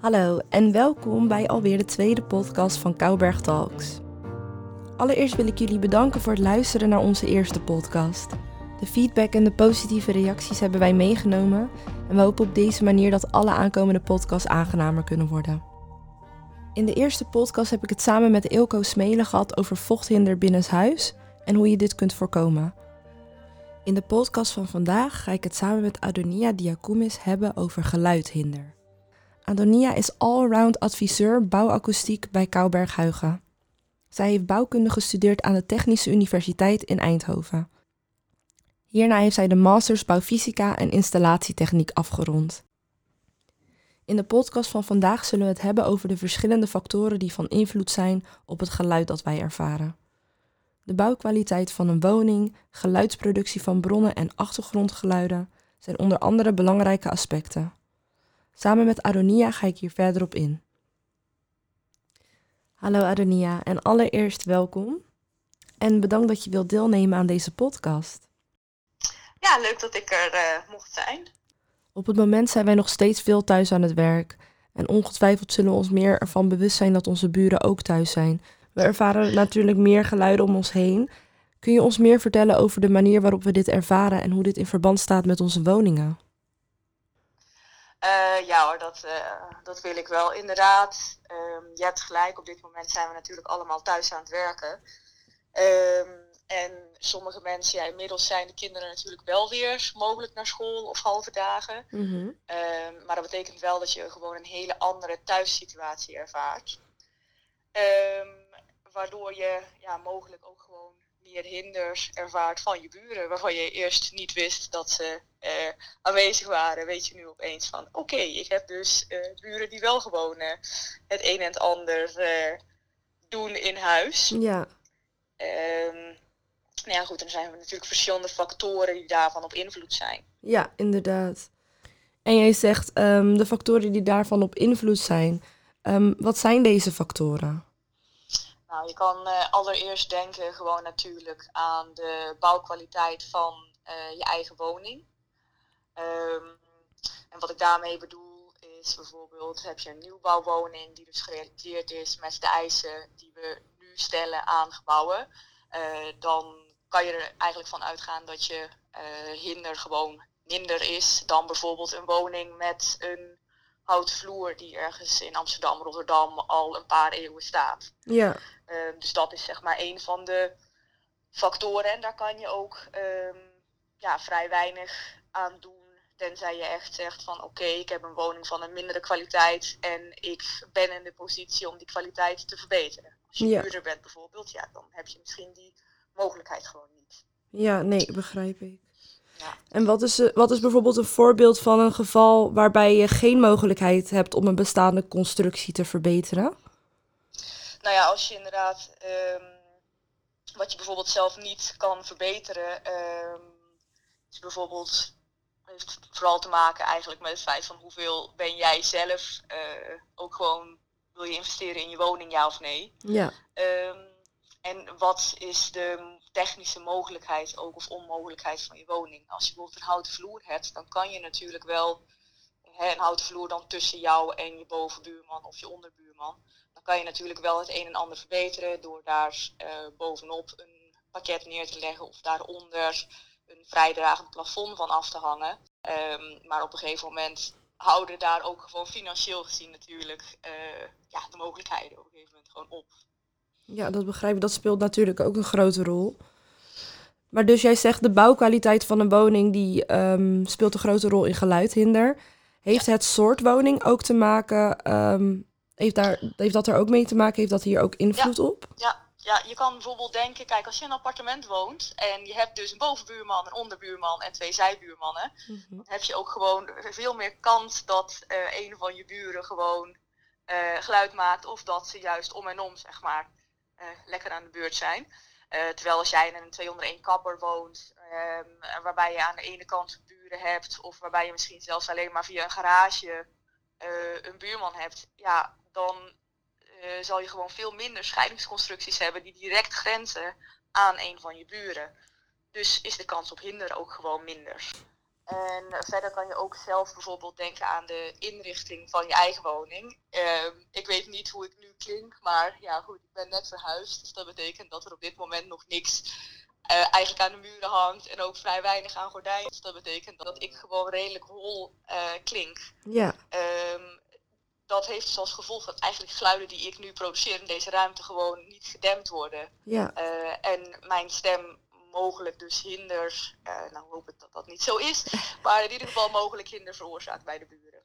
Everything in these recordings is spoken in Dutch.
Hallo en welkom bij alweer de tweede podcast van Kouberg Talks. Allereerst wil ik jullie bedanken voor het luisteren naar onze eerste podcast. De feedback en de positieve reacties hebben wij meegenomen en we hopen op deze manier dat alle aankomende podcasts aangenamer kunnen worden. In de eerste podcast heb ik het samen met Ilko Smelen gehad over vochthinder binnenshuis en hoe je dit kunt voorkomen. In de podcast van vandaag ga ik het samen met Adonia Diakoumis hebben over geluidhinder. Adonia is allround adviseur bouwakoestiek bij Kouberg Huigen. Zij heeft bouwkunde gestudeerd aan de Technische Universiteit in Eindhoven. Hierna heeft zij de Masters Bouwfysica en Installatietechniek afgerond. In de podcast van vandaag zullen we het hebben over de verschillende factoren die van invloed zijn op het geluid dat wij ervaren. De bouwkwaliteit van een woning, geluidsproductie van bronnen en achtergrondgeluiden zijn onder andere belangrijke aspecten. Samen met Adonia ga ik hier verder op in. Hallo Adonia en allereerst welkom. En bedankt dat je wilt deelnemen aan deze podcast. Ja, leuk dat ik er uh, mocht zijn. Op het moment zijn wij nog steeds veel thuis aan het werk. En ongetwijfeld zullen we ons meer ervan bewust zijn dat onze buren ook thuis zijn. We ervaren natuurlijk meer geluiden om ons heen. Kun je ons meer vertellen over de manier waarop we dit ervaren en hoe dit in verband staat met onze woningen? Uh, ja hoor, dat, uh, dat wil ik wel inderdaad. Um, je hebt gelijk, op dit moment zijn we natuurlijk allemaal thuis aan het werken. Um, en sommige mensen, ja, inmiddels zijn de kinderen natuurlijk wel weer mogelijk naar school of halve dagen. Mm -hmm. um, maar dat betekent wel dat je gewoon een hele andere thuissituatie ervaart. waardoor je ja, mogelijk ook meer hinders ervaart van je buren, waarvan je eerst niet wist dat ze uh, aanwezig waren, weet je nu opeens van oké, okay, ik heb dus uh, buren die wel gewoon uh, het een en het ander doen in huis. Ja. Um, nou ja, goed, dan zijn er natuurlijk verschillende factoren die daarvan op invloed zijn. Ja, inderdaad. En jij zegt um, de factoren die daarvan op invloed zijn. Um, wat zijn deze factoren? Nou, je kan uh, allereerst denken gewoon natuurlijk aan de bouwkwaliteit van uh, je eigen woning. Um, en wat ik daarmee bedoel is bijvoorbeeld heb je een nieuwbouwwoning die dus gerealiseerd is met de eisen die we nu stellen aan gebouwen. Uh, dan kan je er eigenlijk van uitgaan dat je hinder gewoon minder is dan bijvoorbeeld een woning met een houten vloer die ergens in Amsterdam, Rotterdam al een paar eeuwen staat. Ja. Uh, dus dat is zeg maar een van de factoren. En daar kan je ook um, ja, vrij weinig aan doen. Tenzij je echt zegt van oké, okay, ik heb een woning van een mindere kwaliteit en ik ben in de positie om die kwaliteit te verbeteren. Als je ja. huurder bent bijvoorbeeld, ja, dan heb je misschien die mogelijkheid gewoon niet. Ja, nee, begrijp ik. Ja. En wat is, wat is bijvoorbeeld een voorbeeld van een geval waarbij je geen mogelijkheid hebt om een bestaande constructie te verbeteren? Nou ja, als je inderdaad um, wat je bijvoorbeeld zelf niet kan verbeteren, um, is bijvoorbeeld heeft vooral te maken eigenlijk met het feit van hoeveel ben jij zelf uh, ook gewoon wil je investeren in je woning, ja of nee? Ja. Um, en wat is de technische mogelijkheid ook of onmogelijkheid van je woning? Als je bijvoorbeeld een houten vloer hebt, dan kan je natuurlijk wel hè, een houten vloer dan tussen jou en je bovenbuurman of je onderbuurman. Dan kan je natuurlijk wel het een en ander verbeteren door daar uh, bovenop een pakket neer te leggen of daaronder een vrijdragend plafond van af te hangen. Um, maar op een gegeven moment houden daar ook gewoon financieel gezien natuurlijk uh, ja, de mogelijkheden op een gegeven moment gewoon op. Ja, dat begrijp ik. Dat speelt natuurlijk ook een grote rol. Maar dus jij zegt de bouwkwaliteit van een woning die um, speelt een grote rol in geluidhinder. Heeft ja. het soort woning ook te maken, um, heeft, daar, heeft dat er ook mee te maken, heeft dat hier ook invloed ja. op? Ja. ja, je kan bijvoorbeeld denken, kijk als je in een appartement woont en je hebt dus een bovenbuurman, een onderbuurman en twee zijbuurmannen, mm -hmm. heb je ook gewoon veel meer kans dat uh, een van je buren gewoon uh, geluid maakt of dat ze juist om en om, zeg maar, uh, lekker aan de beurt zijn. Terwijl als jij in een 201 kapper woont, um, waarbij je aan de ene kant buren hebt, of waarbij je misschien zelfs alleen maar via een garage een buurman hebt, ja, dan zal je gewoon veel minder scheidingsconstructies hebben die direct grenzen aan een van je buren. Dus is de kans op hinder ook gewoon minder. En verder kan je ook zelf bijvoorbeeld denken aan de inrichting van je eigen woning. Ehm, ik weet niet hoe ik nu klink, maar ja goed, ik ben net verhuisd. Dus dat betekent dat er op dit moment nog niks uh, eigenlijk aan de muren hangt en ook vrij weinig aan gordijnen. Dus dat betekent dat ik gewoon redelijk hol uh, klink. Ja. Um, dat heeft dus als gevolg dat eigenlijk geluiden die ik nu produceer in deze ruimte gewoon niet gedempt worden. Ja. Uh, en mijn stem mogelijk dus hinder, nou hoop ik dat dat niet zo is, maar in ieder geval mogelijk hinder veroorzaakt bij de buren.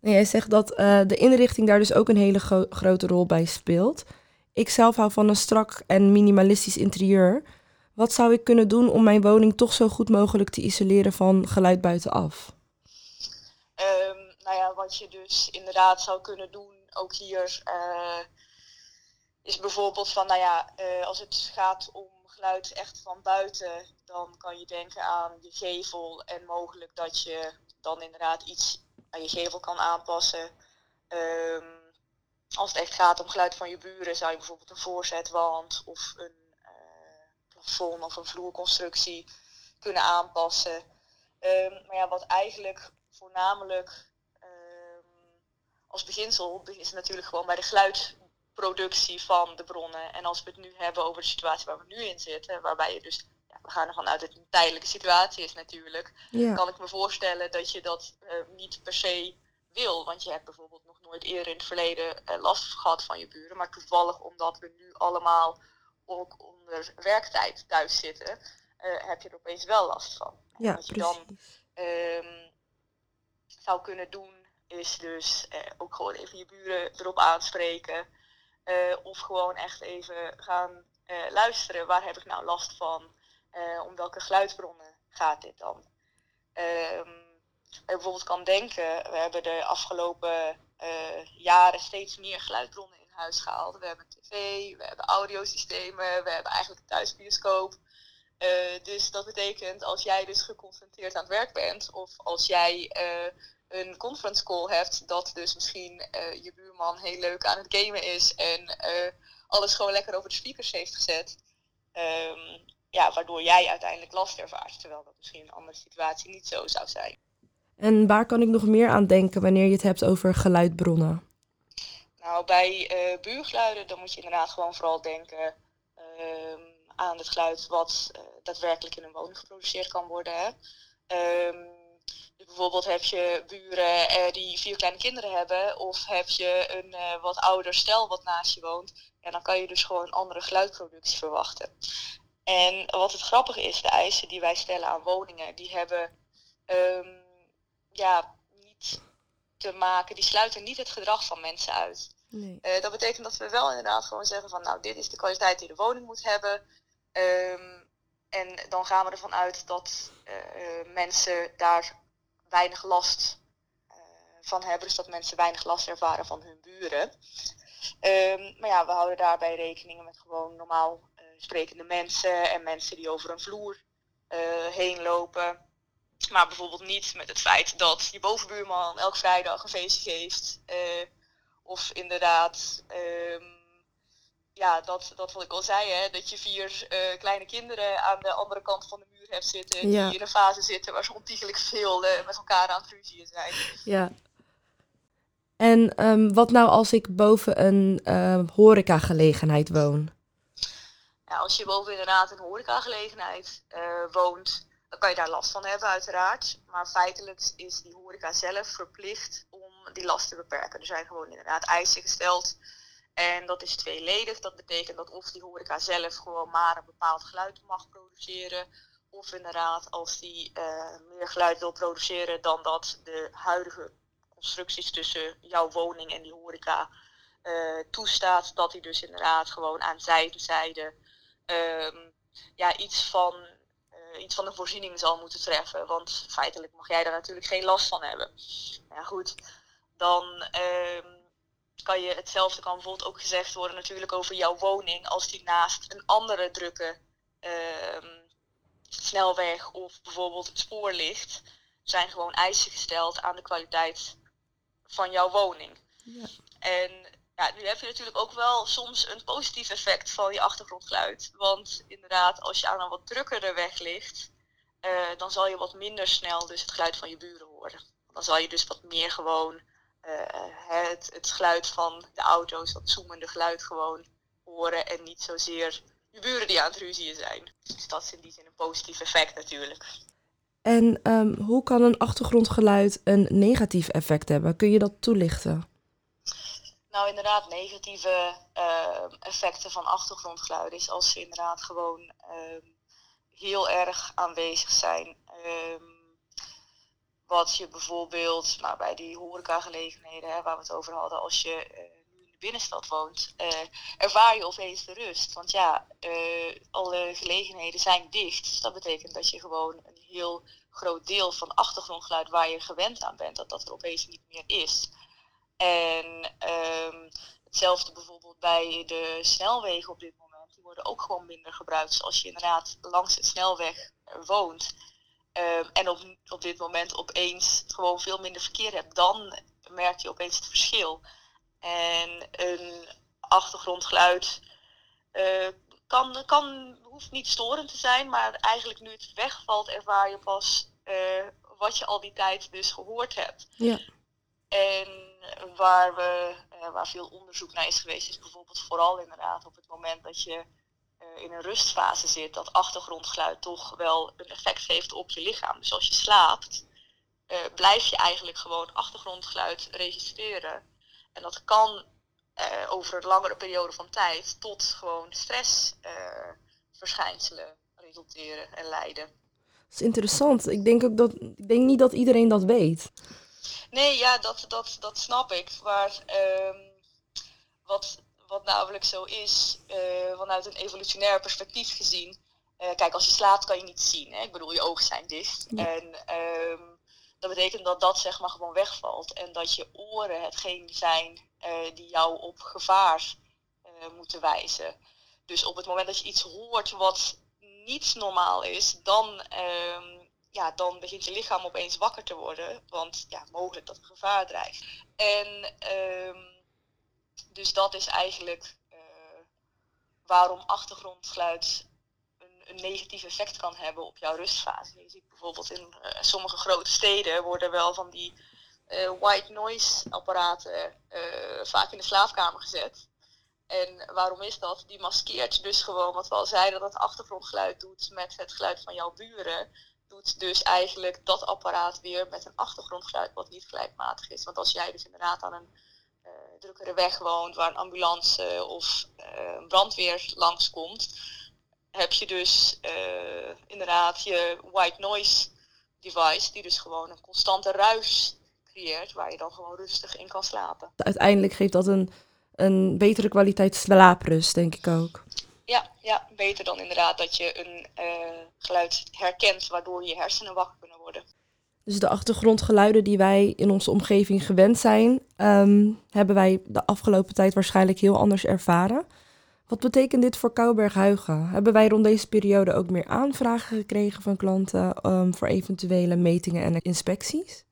Nou, jij zegt dat de inrichting daar dus ook een hele grote rol bij speelt. Ik zelf hou van een strak en minimalistisch interieur. Wat zou ik kunnen doen om mijn woning toch zo goed mogelijk te isoleren van geluid buitenaf? Um, nou ja, wat je dus inderdaad zou kunnen doen, ook hier, uh, is bijvoorbeeld van, nou ja, uh, als het gaat om geluid echt van buiten, dan kan je denken aan je gevel en mogelijk dat je dan inderdaad iets aan je gevel kan aanpassen. Um, als het echt gaat om geluid van je buren, zou je bijvoorbeeld een voorzetwand of een plafond of een vloerconstructie kunnen aanpassen. Um, maar ja, wat eigenlijk voornamelijk als beginsel is het natuurlijk gewoon bij de geluidproductie van de bronnen. En als we het nu hebben over de situatie waar we nu in zitten, waarbij je dus, ja, we gaan ervan uit dat het een tijdelijke situatie is natuurlijk, ja. kan ik me voorstellen dat je dat uh, niet per se wil. Want je hebt bijvoorbeeld nog nooit eerder in het verleden uh, last gehad van je buren. Maar toevallig omdat we nu allemaal ook onder werktijd thuis zitten, uh, heb je er opeens wel last van. Ja, je dan um, zou kunnen doen, is dus uh, ook gewoon even je buren erop aanspreken. Uh, of gewoon echt even gaan luisteren. Waar heb ik nou last van? om welke geluidsbronnen gaat dit dan? Je bijvoorbeeld kan denken, we hebben de afgelopen jaren steeds meer geluidsbronnen huis gehaald. We hebben tv, we hebben audiosystemen, we hebben eigenlijk een thuisbioscoop. Dus dat betekent als jij dus geconcentreerd aan het werk bent of als jij een conference call hebt, dat dus misschien uh, je buurman heel leuk aan het gamen is en alles gewoon lekker over de speakers heeft gezet. Um, ja, waardoor jij uiteindelijk last ervaart, terwijl dat misschien in een andere situatie niet zo zou zijn. En waar kan ik nog meer aan denken wanneer je het hebt over geluidbronnen? Nou, bij uh, buurgeluiden dan moet je inderdaad gewoon vooral denken uh, aan het geluid wat daadwerkelijk in een woning geproduceerd kan worden. Hè. Um, dus bijvoorbeeld heb je buren uh, die vier kleine kinderen hebben, of heb je een wat ouder stel wat naast je woont, en dan kan je dus gewoon andere geluidproductie verwachten. En wat het grappige is, de eisen die wij stellen aan woningen, die hebben um, ja, niet te maken, die sluiten niet het gedrag van mensen uit. Nee. Uh, dat betekent dat we wel inderdaad gewoon zeggen van nou, dit is de kwaliteit die de woning moet hebben. Um, en dan gaan we ervan uit dat uh, mensen daar weinig last uh, van hebben. Dus dat mensen weinig last ervaren van hun buren. Um, maar ja, we houden daarbij rekening met gewoon normaal sprekende mensen en mensen die over een vloer heen lopen. Maar bijvoorbeeld niet met het feit dat je bovenbuurman elke vrijdag een feestje geeft. Of inderdaad, um, ja, dat, dat wat ik al zei, hè, dat je vier uh, kleine kinderen aan de andere kant van de muur hebt zitten. Ja. Die in een fase zitten waar ze ontiegelijk veel uh, met elkaar aan het ruzien zijn. Ja. En um, wat nou als ik boven een uh, horecagelegenheid woon? Ja, als je boven inderdaad een horecagelegenheid woont, dan kan je daar last van hebben uiteraard. Maar feitelijk is die horeca zelf verplicht om die last te beperken. Er zijn gewoon inderdaad eisen gesteld. En dat is tweeledig. Dat betekent dat of die horeca zelf gewoon maar een bepaald geluid mag produceren. Of inderdaad als die uh, meer geluid wil produceren dan dat de huidige constructies tussen jouw woning en die horeca uh, toestaat. Dat hij dus inderdaad gewoon aan zijde um, ja, iets van uh, iets van de voorziening zal moeten treffen. Want feitelijk mag jij daar natuurlijk geen last van hebben. Ja, goed dan um, kan je hetzelfde kan bijvoorbeeld ook gezegd worden natuurlijk over jouw woning als die naast een andere drukke um, snelweg of bijvoorbeeld het spoor ligt, zijn gewoon eisen gesteld aan de kwaliteit van jouw woning. Ja. En ja, nu heb je natuurlijk ook wel soms een positief effect van je achtergrondgeluid. Want inderdaad, als je aan een wat drukkere weg ligt, dan zal je wat minder snel dus het geluid van je buren horen. Dan zal je dus wat meer gewoon het, het geluid van de auto's, dat zoemende geluid gewoon horen en niet zozeer je buren die aan het ruzien zijn. Dus dat is in die zin een positief effect natuurlijk. En ehm, hoe kan een achtergrondgeluid een negatief effect hebben? Kun je dat toelichten? Nou, inderdaad, negatieve ehm, effecten van achtergrondgeluiden is als ze inderdaad gewoon ehm, heel erg aanwezig zijn. Wat je bijvoorbeeld nou, bij die horecagelegenheden, hè, waar we het over hadden, als je eh, nu in de binnenstad woont, uh, ervaar je opeens de rust. Want ja, uh, alle gelegenheden zijn dicht. Dus dat betekent dat je gewoon een heel groot deel van achtergrondgeluid waar je gewend aan bent, dat dat er opeens niet meer is. En um, hetzelfde bijvoorbeeld bij de snelwegen op dit moment. Die worden ook gewoon minder gebruikt. Dus als je inderdaad langs de snelweg woont um, en op, op dit moment opeens gewoon veel minder verkeer hebt, dan merk je opeens het verschil. En een achtergrondgeluid uh, kan, kan hoeft niet storend te zijn, maar eigenlijk nu het wegvalt, ervaar je pas uh, wat je al die tijd dus gehoord hebt. Ja. En waar, we, uh, waar veel onderzoek naar is geweest, is bijvoorbeeld vooral inderdaad op het moment dat je uh, in een rustfase zit, dat achtergrondgeluid toch wel een effect heeft op je lichaam. Dus als je slaapt, blijf je eigenlijk gewoon achtergrondgeluid registreren. En dat kan over een langere periode van tijd tot gewoon stress verschijnselen resulteren en leiden. Dat is interessant. Ik denk ook dat ik denk niet dat iedereen dat weet. Nee, ja, dat, dat, dat snap ik. Maar um, wat, wat namelijk zo is, uh, vanuit een evolutionair perspectief gezien. Uh, kijk, als je slaapt kan je niet zien. Hè? Ik bedoel, je ogen zijn dicht. En um, dat betekent dat dat zeg maar gewoon wegvalt. En dat je oren hetgeen zijn uh, die jou op gevaar moeten wijzen. Dus op het moment dat je iets hoort wat niet normaal is, dan, um, ja, dan begint je lichaam opeens wakker te worden. Want ja, mogelijk dat er gevaar dreigt. En um, dus dat is eigenlijk uh, waarom achtergrondgeluid een, een, negatief effect kan hebben op jouw rustfase. Je ziet bijvoorbeeld in uh, sommige grote steden worden wel van die uh, white noise apparaten vaak in de slaapkamer gezet. En waarom is dat? Die maskeert dus gewoon wat we al zeiden, dat het achtergrondgeluid doet met het geluid van jouw buren. Doet dus eigenlijk dat apparaat weer met een achtergrondgeluid wat niet gelijkmatig is. Want als jij dus inderdaad aan een drukkere weg woont waar een ambulance of uh, brandweer langskomt, heb je dus uh, inderdaad je white noise device, die dus gewoon een constante ruis creëert, waar je dan gewoon rustig in kan slapen. Uiteindelijk geeft dat een een betere kwaliteit slaaprust, denk ik ook. Ja, ja, beter dan inderdaad dat je een uh, geluid herkent waardoor je hersenen wakker. Dus de achtergrondgeluiden die wij in onze omgeving gewend zijn, um, hebben wij de afgelopen tijd waarschijnlijk heel anders ervaren. Wat betekent dit voor Kouberg-Huigen? Hebben wij rond deze periode ook meer aanvragen gekregen van klanten um, voor eventuele metingen en inspecties?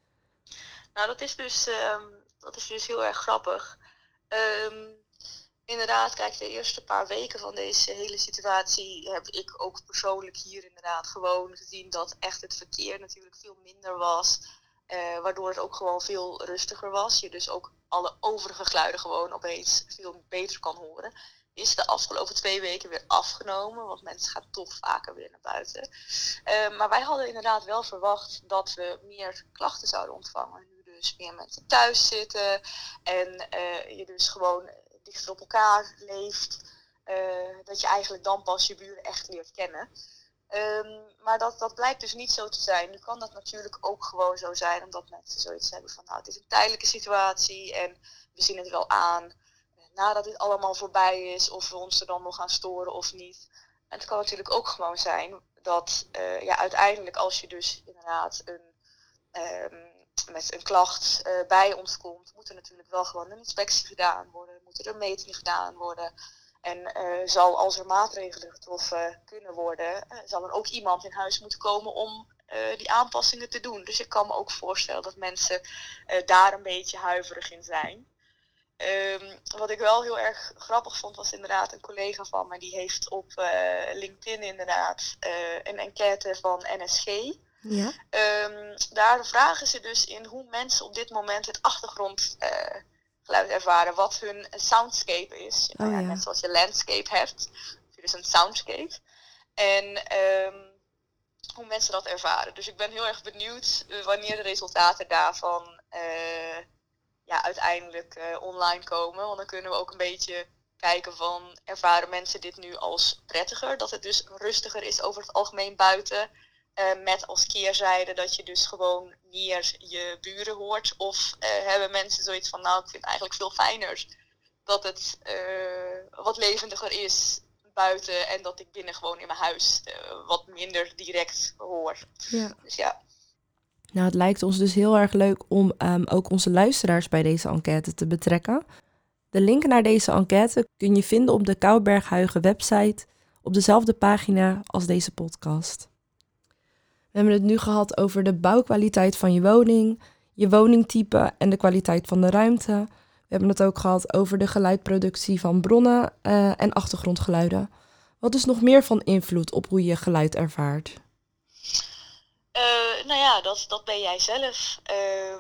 Nou, dat is dus, um, dat is dus heel erg grappig. Inderdaad, kijk, de eerste paar weken van deze hele situatie heb ik ook persoonlijk hier inderdaad gewoon gezien dat echt het verkeer natuurlijk veel minder was. Uh, waardoor het ook gewoon veel rustiger was. Je dus ook alle overige geluiden gewoon opeens veel beter kan horen. Is de afgelopen twee weken weer afgenomen, want mensen gaan toch vaker weer naar buiten. Uh, maar wij hadden inderdaad wel verwacht dat we meer klachten zouden ontvangen dus meer mensen thuis zitten en uh, je dus gewoon dichter op elkaar leeft, uh, dat je eigenlijk dan pas je buren echt leert kennen. Um, maar dat, dat blijkt dus niet zo te zijn. Nu kan dat natuurlijk ook gewoon zo zijn, omdat mensen zoiets hebben van nou het is een tijdelijke situatie en we zien het wel aan nadat dit allemaal voorbij is, of we ons er dan nog gaan storen of niet. En het kan natuurlijk ook gewoon zijn dat uh, ja, uiteindelijk als je dus inderdaad een um, met een klacht bij ons komt, moet er natuurlijk wel gewoon een inspectie gedaan worden, moeten er metingen gedaan worden. En uh, zal als er maatregelen getroffen kunnen worden, uh, zal er ook iemand in huis moeten komen om die aanpassingen te doen. Dus ik kan me ook voorstellen dat mensen daar een beetje huiverig in zijn. Ehm, wat ik wel heel erg grappig vond, was inderdaad een collega van me, die heeft op LinkedIn inderdaad een enquête van NSG. Ja. Um, daar vragen ze dus in hoe mensen op dit moment het achtergrondgeluid uh, ervaren, wat hun soundscape is. Oh, ja. Net zoals je landscape hebt, heb je dus een soundscape. En um, hoe mensen dat ervaren. Dus ik ben heel erg benieuwd wanneer de resultaten daarvan ja, uiteindelijk uh, online komen. Want dan kunnen we ook een beetje kijken van ervaren mensen dit nu als prettiger. Dat het dus rustiger is over het algemeen buiten. Uh, met als keerzijde dat je dus gewoon meer je buren hoort. Of uh, hebben mensen zoiets van nou ik vind het eigenlijk veel fijner dat het wat levendiger is buiten. En dat ik binnen gewoon in mijn huis wat minder direct hoor. Ja. Dus ja. Nou, het lijkt ons dus heel erg leuk om um, ook onze luisteraars bij deze enquête te betrekken. De link naar deze enquête kun je vinden op de Kouberghuigen website op dezelfde pagina als deze podcast. We hebben het nu gehad over de bouwkwaliteit van je woning, je woningtype en de kwaliteit van de ruimte. We hebben het ook gehad over de geluidproductie van bronnen uh, en achtergrondgeluiden. Wat is nog meer van invloed op hoe je geluid ervaart? Uh, nou ja, dat, dat ben jij zelf. Uh,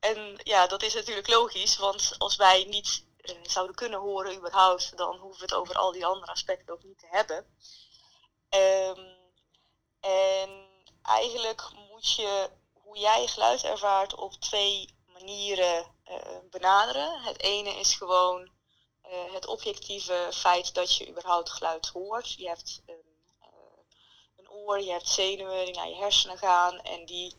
en ja, dat is natuurlijk logisch, want als wij niet uh, zouden kunnen horen überhaupt, dan hoeven we het over al die andere aspecten ook niet te hebben. Um, en eigenlijk moet je hoe jij geluid ervaart op twee manieren uh, benaderen. Het ene is gewoon het objectieve feit dat je überhaupt geluid hoort. Je hebt je hebt zenuwen die naar je hersenen gaan en die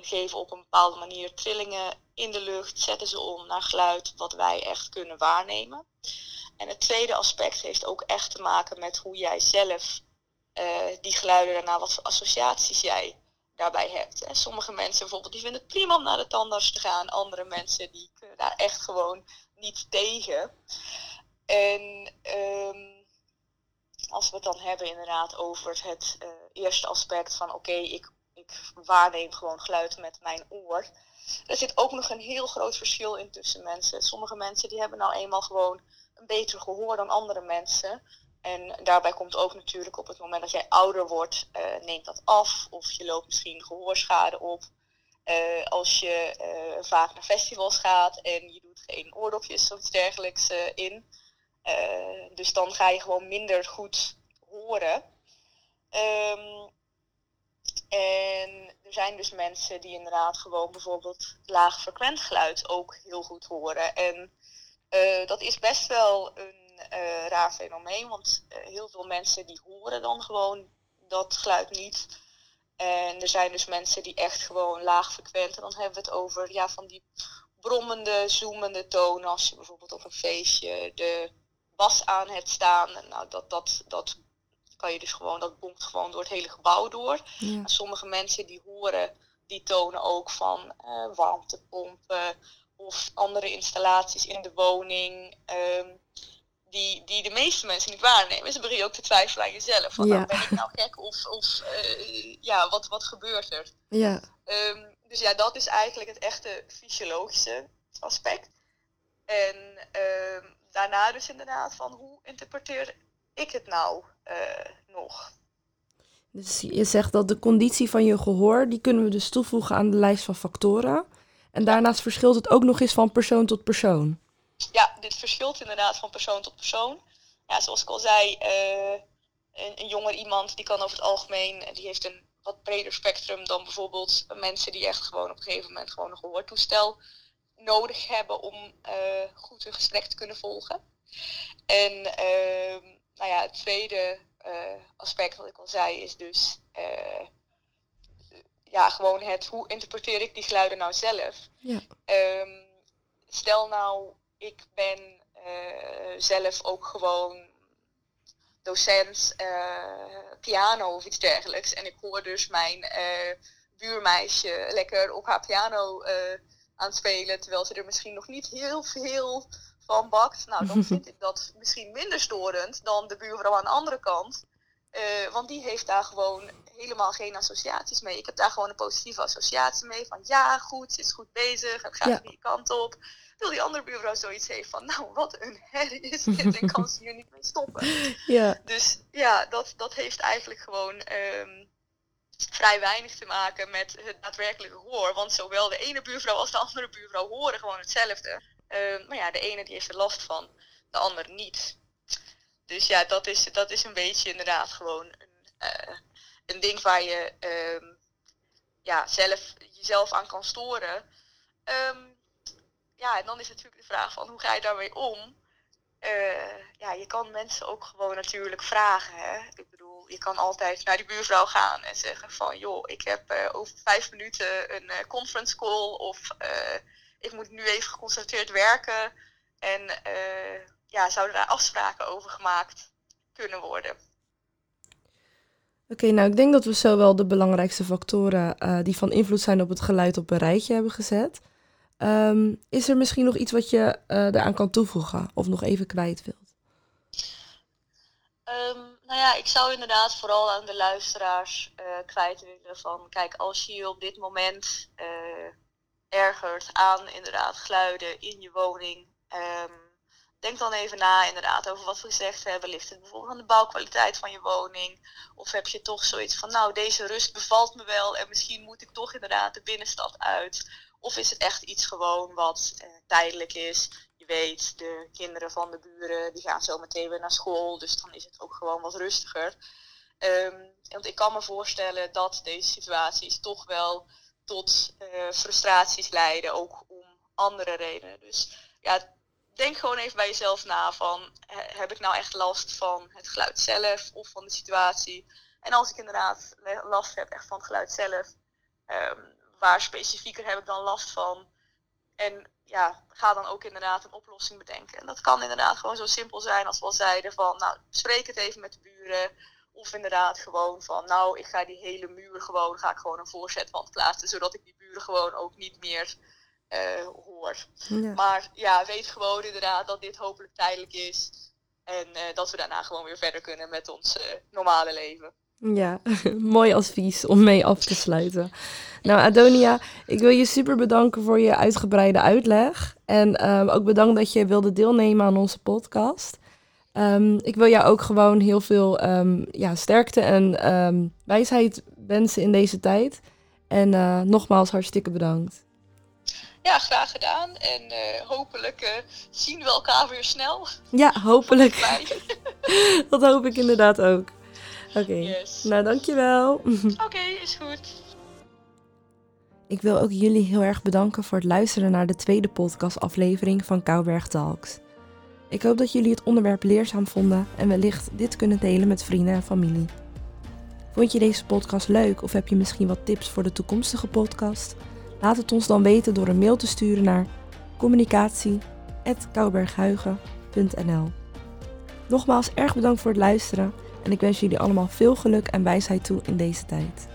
geven op een bepaalde manier trillingen in de lucht, zetten ze om naar geluid wat wij echt kunnen waarnemen. En het tweede aspect heeft ook echt te maken met hoe jij zelf uh, die geluiden daarna, wat voor associaties jij daarbij hebt. Sommige mensen bijvoorbeeld die vinden het prima om naar de tandarts te gaan, andere mensen die kunnen daar echt gewoon niet tegen. En um, als we het dan hebben inderdaad over het uh, eerste aspect van oké, ik, ik waarneem gewoon geluid met mijn oor. Er zit ook nog een heel groot verschil in tussen mensen. Sommige mensen die hebben nou eenmaal gewoon een beter gehoor dan andere mensen. En daarbij komt ook natuurlijk op het moment dat jij ouder wordt, uh, neemt dat af. Of je loopt misschien gehoorschade op. Uh, als je uh, vaak naar festivals gaat en je doet geen oordopjes of iets dergelijks in. Dus dan ga je gewoon minder goed horen. Um, en er zijn dus mensen die inderdaad gewoon bijvoorbeeld laag frequent geluid ook heel goed horen. En dat is best wel een uh, raar fenomeen, want heel veel mensen die horen dan gewoon dat geluid niet. En er zijn dus mensen die echt gewoon laag frequent, en dan hebben we het over ja, van die brommende, zoemende tonen. Als je bijvoorbeeld op een feestje de bas aan hebt staan. Nou, dat, dat, dat kan je dus gewoon, dat bonkt gewoon door het hele gebouw door. Sommige mensen die horen die tonen ook van uh, warmtepompen of andere installaties in de woning. Um, die, die de meeste mensen niet waarnemen. Ze beginnen ook te twijfelen aan jezelf. Van, nou, ben ik nou gek of, of uh, ja, wat, wat gebeurt er? Ja. Um, dus ja, dat is eigenlijk het echte fysiologische aspect. En um, daarna dus inderdaad van hoe interpreteer ik het nou uh, nog. Dus je zegt dat de conditie van je gehoor, die kunnen we dus toevoegen aan de lijst van factoren. En daarnaast verschilt het ook nog eens van persoon tot persoon. Ja, dit verschilt inderdaad van persoon tot persoon. Ja, zoals ik al zei, uh, een, een, jonger iemand die kan over het algemeen, die heeft een wat breder spectrum dan bijvoorbeeld mensen die echt gewoon op een gegeven moment gewoon een gehoortoestel nodig hebben om uh, goed een gesprek te kunnen volgen. En uh, nou ja, het tweede uh, aspect wat ik al zei is dus ja, gewoon het hoe interpreteer ik die geluiden nou zelf. Ja. Um, stel nou, ik ben zelf ook gewoon docent piano of iets dergelijks. En ik hoor dus mijn buurmeisje lekker op haar piano aan het spelen, terwijl ze er misschien nog niet heel veel van bakt. Nou, dan vind ik dat misschien minder storend dan de buurvrouw aan de andere kant. Uh, want die heeft daar gewoon helemaal geen associaties mee. Ik heb daar gewoon een positieve associatie mee. Van ja, goed, ze is goed bezig, het gaat ja. de kant op. Terwijl die andere buurvrouw zoiets heeft van, nou, wat een herrie is dit en kan ze hier niet mee stoppen. Ja. Dus ja, dat, dat heeft eigenlijk gewoon ehm, vrij weinig te maken met het daadwerkelijke gehoor. Want zowel de ene buurvrouw als de andere buurvrouw horen gewoon hetzelfde. Ehm, maar ja, de ene die heeft er last van, de andere niet. Dus ja, dat is, dat is een beetje inderdaad gewoon een, uh, een ding waar je ehm, ja, zelf jezelf aan kan storen. Um, ja, en dan is natuurlijk de vraag van hoe ga je daarmee om? Uh, ja, je kan mensen ook gewoon natuurlijk vragen. Hè? Ik bedoel, je kan altijd naar die buurvrouw gaan en zeggen van joh, ik heb uh, over vijf minuten een uh, conference call of ik moet nu even geconcentreerd werken. En ja, zouden daar afspraken over gemaakt kunnen worden. Oké, nou ik denk dat we zo wel de belangrijkste factoren die van invloed zijn op het geluid op een rijtje hebben gezet. Um, is er misschien nog iets wat je uh, eraan kan toevoegen of nog even kwijt wilt? Um, nou ja, ik zou inderdaad vooral aan de luisteraars uh, kwijt willen van, kijk, als je je op dit moment uh, ergert aan inderdaad geluiden in je woning, um, denk dan even na inderdaad over wat we gezegd hebben. Ligt het bijvoorbeeld aan de bouwkwaliteit van je woning? Of heb je toch zoiets van, nou, deze rust bevalt me wel en misschien moet ik toch inderdaad de binnenstad uit? Of is het echt iets gewoon wat eh, tijdelijk is? Je weet, de kinderen van de buren die gaan zo meteen weer naar school, dus dan is het ook gewoon wat rustiger. Um, want ik kan me voorstellen dat deze situaties toch wel tot uh, frustraties leiden, ook om andere redenen. Dus ja, denk gewoon even bij jezelf na van, heb ik nou echt last van het geluid zelf of van de situatie? En als ik inderdaad last heb echt van het geluid zelf, um, waar specifieker heb ik dan last van? En ja, ga dan ook inderdaad een oplossing bedenken. En dat kan inderdaad gewoon zo simpel zijn als we al zeiden van, nou, spreek het even met de buren. Of inderdaad gewoon van, nou, ik ga die hele muur gewoon, ga ik gewoon een voorzetwand plaatsen, zodat ik die buren gewoon ook niet meer uh, hoor. Maar ja, weet gewoon inderdaad dat dit hopelijk tijdelijk is. En uh, dat we daarna gewoon weer verder kunnen met ons uh, normale leven. Ja, mooi advies om mee af te sluiten. Nou, Adonia, ik wil je super bedanken voor je uitgebreide uitleg. En um, ook bedankt dat je wilde deelnemen aan onze podcast. Um, ik wil jou ook gewoon heel veel um, ja, sterkte en wijsheid wensen in deze tijd. En uh, nogmaals hartstikke bedankt. Ja, graag gedaan. En uh, hopelijk uh, zien we elkaar weer snel. Ja, hopelijk. dat hoop ik inderdaad ook. Oké. Okay. Yes. Nou, dankjewel. Oké, okay, is goed. Ik wil ook jullie heel erg bedanken voor het luisteren naar de tweede podcastaflevering van Kouberg Talks. Ik hoop dat jullie het onderwerp leerzaam vonden en wellicht dit kunnen delen met vrienden en familie. Vond je deze podcast leuk of heb je misschien wat tips voor de toekomstige podcast? Laat het ons dan weten door een mail te sturen naar communicatie.kouberghuigen.nl Nogmaals erg bedankt voor het luisteren en ik wens jullie allemaal veel geluk en wijsheid toe in deze tijd.